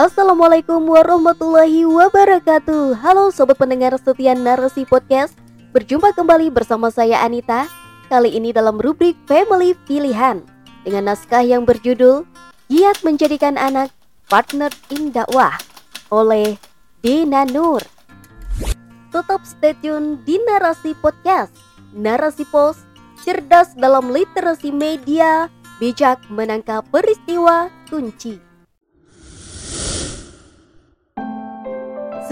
Assalamualaikum warahmatullahi wabarakatuh. Halo sobat pendengar setia narasi podcast. Berjumpa kembali bersama saya Anita. Kali ini dalam rubrik Family Pilihan. Dengan naskah yang berjudul Giat Menjadikan Anak Partner in Dakwah Oleh Dina Nur. Tetap stay tune di Narasi Podcast. Narasi Pos Cerdas dalam literasi media Bijak menangkap peristiwa kunci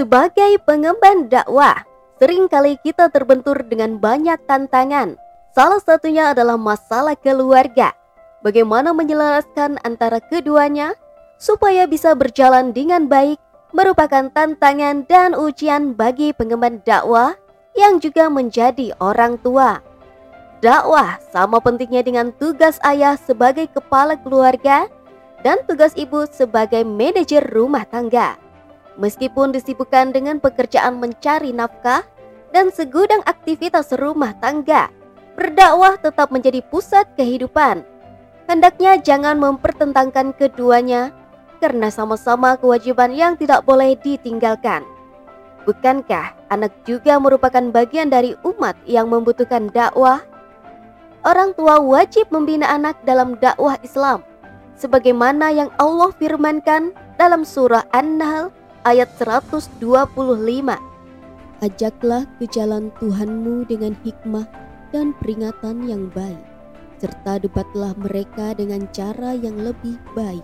Sebagai pengemban dakwah, sering kali kita terbentur dengan banyak tantangan. Salah satunya adalah masalah keluarga. Bagaimana menyelaraskan antara keduanya supaya bisa berjalan dengan baik merupakan tantangan dan ujian bagi pengemban dakwah yang juga menjadi orang tua. Dakwah sama pentingnya dengan tugas ayah sebagai kepala keluarga dan tugas ibu sebagai manajer rumah tangga. Meskipun disibukkan dengan pekerjaan mencari nafkah dan segudang aktivitas rumah tangga, berdakwah tetap menjadi pusat kehidupan. Hendaknya jangan mempertentangkan keduanya karena sama-sama kewajiban yang tidak boleh ditinggalkan. Bukankah anak juga merupakan bagian dari umat yang membutuhkan dakwah? Orang tua wajib membina anak dalam dakwah Islam sebagaimana yang Allah firmankan dalam surah An-Nahl ayat 125. Ajaklah ke jalan Tuhanmu dengan hikmah dan peringatan yang baik, serta debatlah mereka dengan cara yang lebih baik.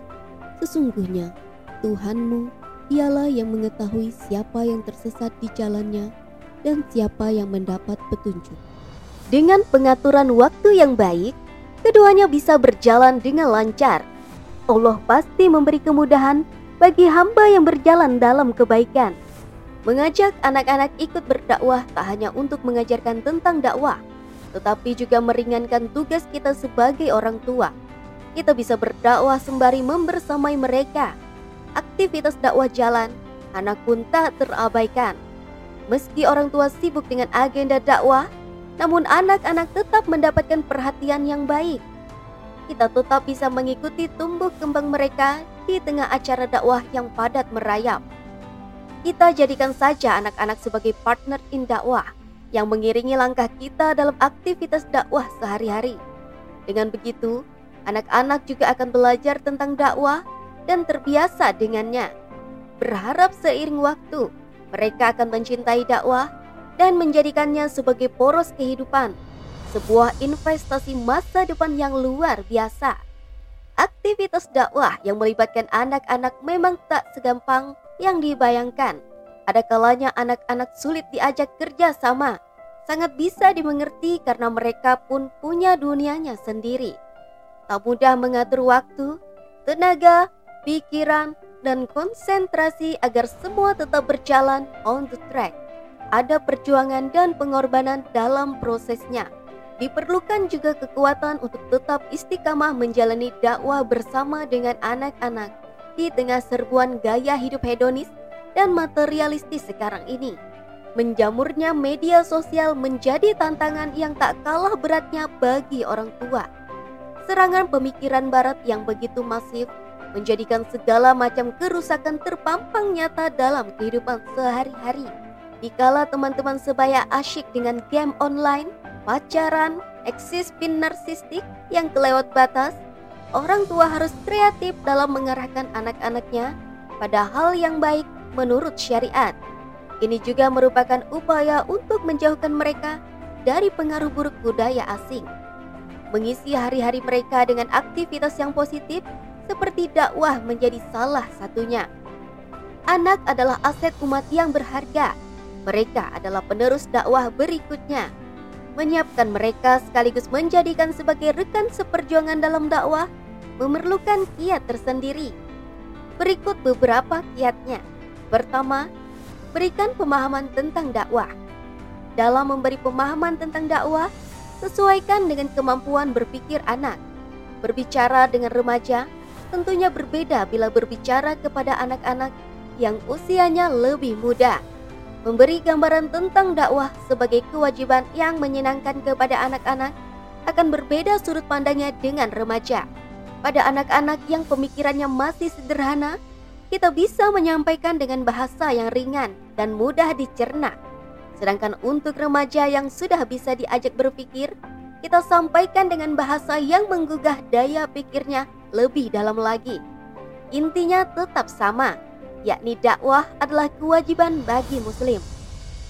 Sesungguhnya Tuhanmu ialah yang mengetahui siapa yang tersesat di jalannya dan siapa yang mendapat petunjuk. Dengan pengaturan waktu yang baik, keduanya bisa berjalan dengan lancar. Allah pasti memberi kemudahan bagi hamba yang berjalan dalam kebaikan. Mengajak anak-anak ikut berdakwah tak hanya untuk mengajarkan tentang dakwah, tetapi juga meringankan tugas kita sebagai orang tua. Kita bisa berdakwah sembari membersamai mereka. Aktivitas dakwah jalan, anak pun tak terabaikan. Meski orang tua sibuk dengan agenda dakwah, namun anak-anak tetap mendapatkan perhatian yang baik. Kita tetap bisa mengikuti tumbuh kembang mereka di tengah acara dakwah yang padat merayap. Kita jadikan saja anak-anak sebagai partner in dakwah yang mengiringi langkah kita dalam aktivitas dakwah sehari-hari. Dengan begitu, anak-anak juga akan belajar tentang dakwah dan terbiasa dengannya. Berharap seiring waktu, mereka akan mencintai dakwah dan menjadikannya sebagai poros kehidupan, sebuah investasi masa depan yang luar biasa. Aktivitas dakwah yang melibatkan anak-anak memang tak segampang yang dibayangkan. Ada kalanya anak-anak sulit diajak kerja sama. Sangat bisa dimengerti karena mereka pun punya dunianya sendiri. Tak mudah mengatur waktu, tenaga, pikiran, dan konsentrasi agar semua tetap berjalan on the track. Ada perjuangan dan pengorbanan dalam prosesnya. Diperlukan juga kekuatan untuk tetap istiqamah menjalani dakwah bersama dengan anak-anak di tengah serbuan gaya hidup hedonis dan materialistis sekarang ini. Menjamurnya media sosial menjadi tantangan yang tak kalah beratnya bagi orang tua. Serangan pemikiran barat yang begitu masif menjadikan segala macam kerusakan terpampang nyata dalam kehidupan sehari-hari. Dikala teman-teman sebaya asyik dengan game online, pacaran, eksis pin narsistik yang kelewat batas, orang tua harus kreatif dalam mengarahkan anak-anaknya pada hal yang baik menurut syariat. Ini juga merupakan upaya untuk menjauhkan mereka dari pengaruh buruk budaya asing. Mengisi hari-hari mereka dengan aktivitas yang positif seperti dakwah menjadi salah satunya. Anak adalah aset umat yang berharga. Mereka adalah penerus dakwah berikutnya menyiapkan mereka sekaligus menjadikan sebagai rekan seperjuangan dalam dakwah memerlukan kiat tersendiri. Berikut beberapa kiatnya. Pertama, berikan pemahaman tentang dakwah. Dalam memberi pemahaman tentang dakwah, sesuaikan dengan kemampuan berpikir anak. Berbicara dengan remaja tentunya berbeda bila berbicara kepada anak-anak yang usianya lebih muda memberi gambaran tentang dakwah sebagai kewajiban yang menyenangkan kepada anak-anak akan berbeda sudut pandangnya dengan remaja. Pada anak-anak yang pemikirannya masih sederhana, kita bisa menyampaikan dengan bahasa yang ringan dan mudah dicerna. Sedangkan untuk remaja yang sudah bisa diajak berpikir, kita sampaikan dengan bahasa yang menggugah daya pikirnya lebih dalam lagi. Intinya tetap sama, yakni dakwah adalah kewajiban bagi muslim.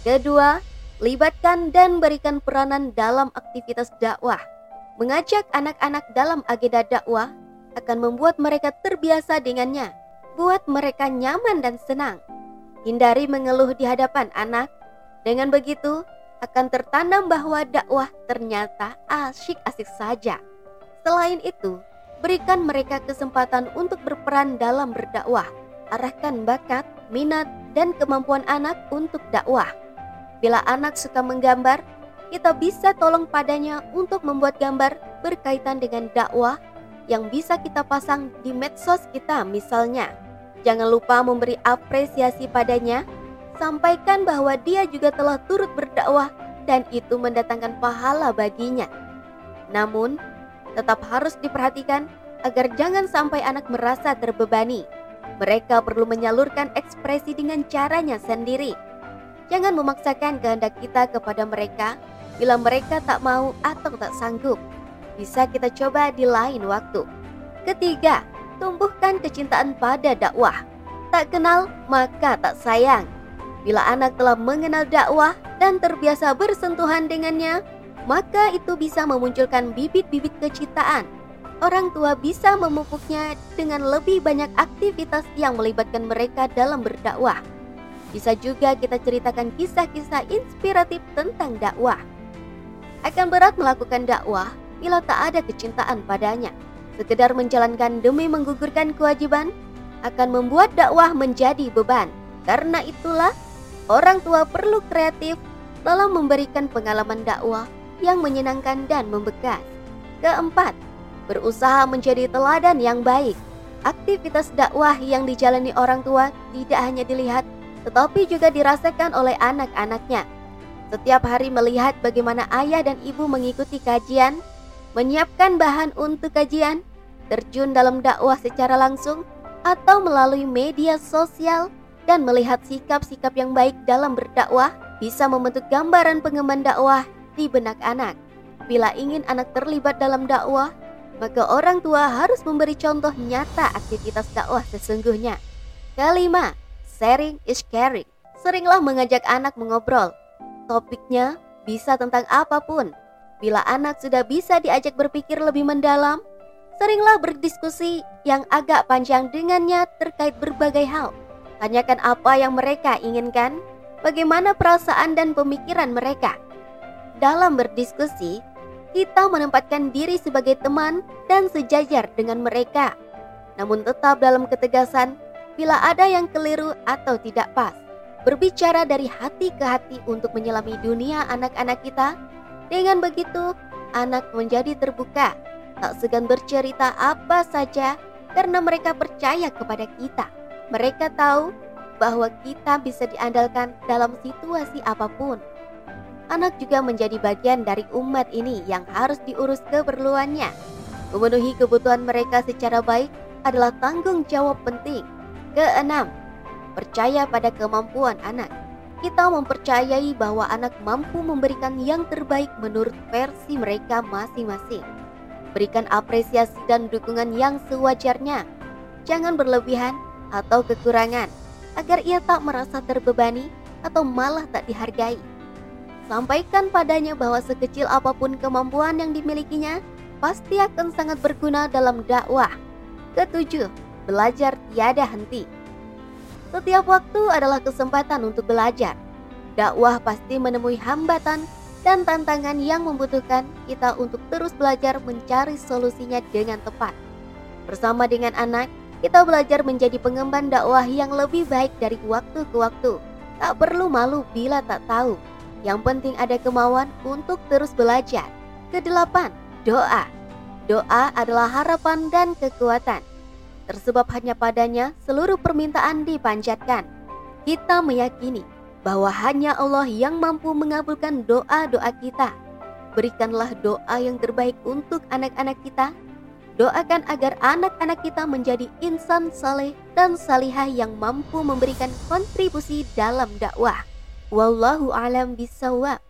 Kedua, libatkan dan berikan peranan dalam aktivitas dakwah. Mengajak anak-anak dalam agenda dakwah akan membuat mereka terbiasa dengannya, buat mereka nyaman dan senang. Hindari mengeluh di hadapan anak. Dengan begitu, akan tertanam bahwa dakwah ternyata asyik-asyik saja. Selain itu, berikan mereka kesempatan untuk berperan dalam berdakwah. Arahkan bakat, minat, dan kemampuan anak untuk dakwah. Bila anak suka menggambar, kita bisa tolong padanya untuk membuat gambar berkaitan dengan dakwah yang bisa kita pasang di medsos kita misalnya. Jangan lupa memberi apresiasi padanya, sampaikan bahwa dia juga telah turut berdakwah dan itu mendatangkan pahala baginya. Namun, tetap harus diperhatikan agar jangan sampai anak merasa terbebani. Mereka perlu menyalurkan ekspresi dengan caranya sendiri. Jangan memaksakan kehendak kita kepada mereka Bila mereka tak mau atau tak sanggup, bisa kita coba di lain waktu. Ketiga, tumbuhkan kecintaan pada dakwah. Tak kenal, maka tak sayang. Bila anak telah mengenal dakwah dan terbiasa bersentuhan dengannya, maka itu bisa memunculkan bibit-bibit kecintaan. Orang tua bisa memupuknya dengan lebih banyak aktivitas yang melibatkan mereka dalam berdakwah. Bisa juga kita ceritakan kisah-kisah inspiratif tentang dakwah. Akan berat melakukan dakwah bila tak ada kecintaan padanya. Sekedar menjalankan demi menggugurkan kewajiban akan membuat dakwah menjadi beban. Karena itulah orang tua perlu kreatif dalam memberikan pengalaman dakwah yang menyenangkan dan membekas. Keempat, berusaha menjadi teladan yang baik. Aktivitas dakwah yang dijalani orang tua tidak hanya dilihat, tetapi juga dirasakan oleh anak-anaknya. Setiap hari melihat bagaimana ayah dan ibu mengikuti kajian, menyiapkan bahan untuk kajian, terjun dalam dakwah secara langsung, atau melalui media sosial, dan melihat sikap-sikap yang baik dalam berdakwah bisa membentuk gambaran pengemban dakwah di benak anak. Bila ingin anak terlibat dalam dakwah, maka orang tua harus memberi contoh nyata aktivitas dakwah sesungguhnya. Kelima, sharing is caring. Seringlah mengajak anak mengobrol, Topiknya bisa tentang apa pun. Bila anak sudah bisa diajak berpikir lebih mendalam, seringlah berdiskusi yang agak panjang dengannya terkait berbagai hal. Tanyakan apa yang mereka inginkan, bagaimana perasaan dan pemikiran mereka. Dalam berdiskusi, kita menempatkan diri sebagai teman dan sejajar dengan mereka, namun tetap dalam ketegasan bila ada yang keliru atau tidak pas berbicara dari hati ke hati untuk menyelami dunia anak-anak kita. Dengan begitu, anak menjadi terbuka, tak segan bercerita apa saja karena mereka percaya kepada kita. Mereka tahu bahwa kita bisa diandalkan dalam situasi apa pun. Anak juga menjadi bagian dari umat ini yang harus diurus keperluannya. Memenuhi kebutuhan mereka secara baik adalah tanggung jawab penting. Keenam, percaya pada kemampuan anak. Kita mempercayai bahwa anak mampu memberikan yang terbaik menurut versi mereka masing-masing. Berikan apresiasi dan dukungan yang sewajarnya. Jangan berlebihan atau kekurangan agar ia tak merasa terbebani atau malah tak dihargai. Sampaikan padanya bahwa sekecil apa pun kemampuan yang dimilikinya pasti akan sangat berguna dalam dakwah. Ketujuh, belajar tiada henti. Setiap waktu adalah kesempatan untuk belajar. Dakwah pasti menemui hambatan dan tantangan yang membutuhkan kita untuk terus belajar mencari solusinya dengan tepat. Bersama dengan anak, kita belajar menjadi pengemban dakwah yang lebih baik dari waktu ke waktu. Tak perlu malu bila tak tahu. Yang penting ada kemauan untuk terus belajar. Kedelapan, doa. Doa adalah harapan dan kekuatan. Tersebab hanya padanya seluruh permintaan dipanjatkan. Kita meyakini bahwa hanya Allah yang mampu mengabulkan doa-doa kita. Berikanlah doa yang terbaik untuk anak-anak kita Doakan agar anak-anak kita menjadi insan saleh dan salihah yang mampu memberikan kontribusi dalam dakwah. Wallahu alam bisawab.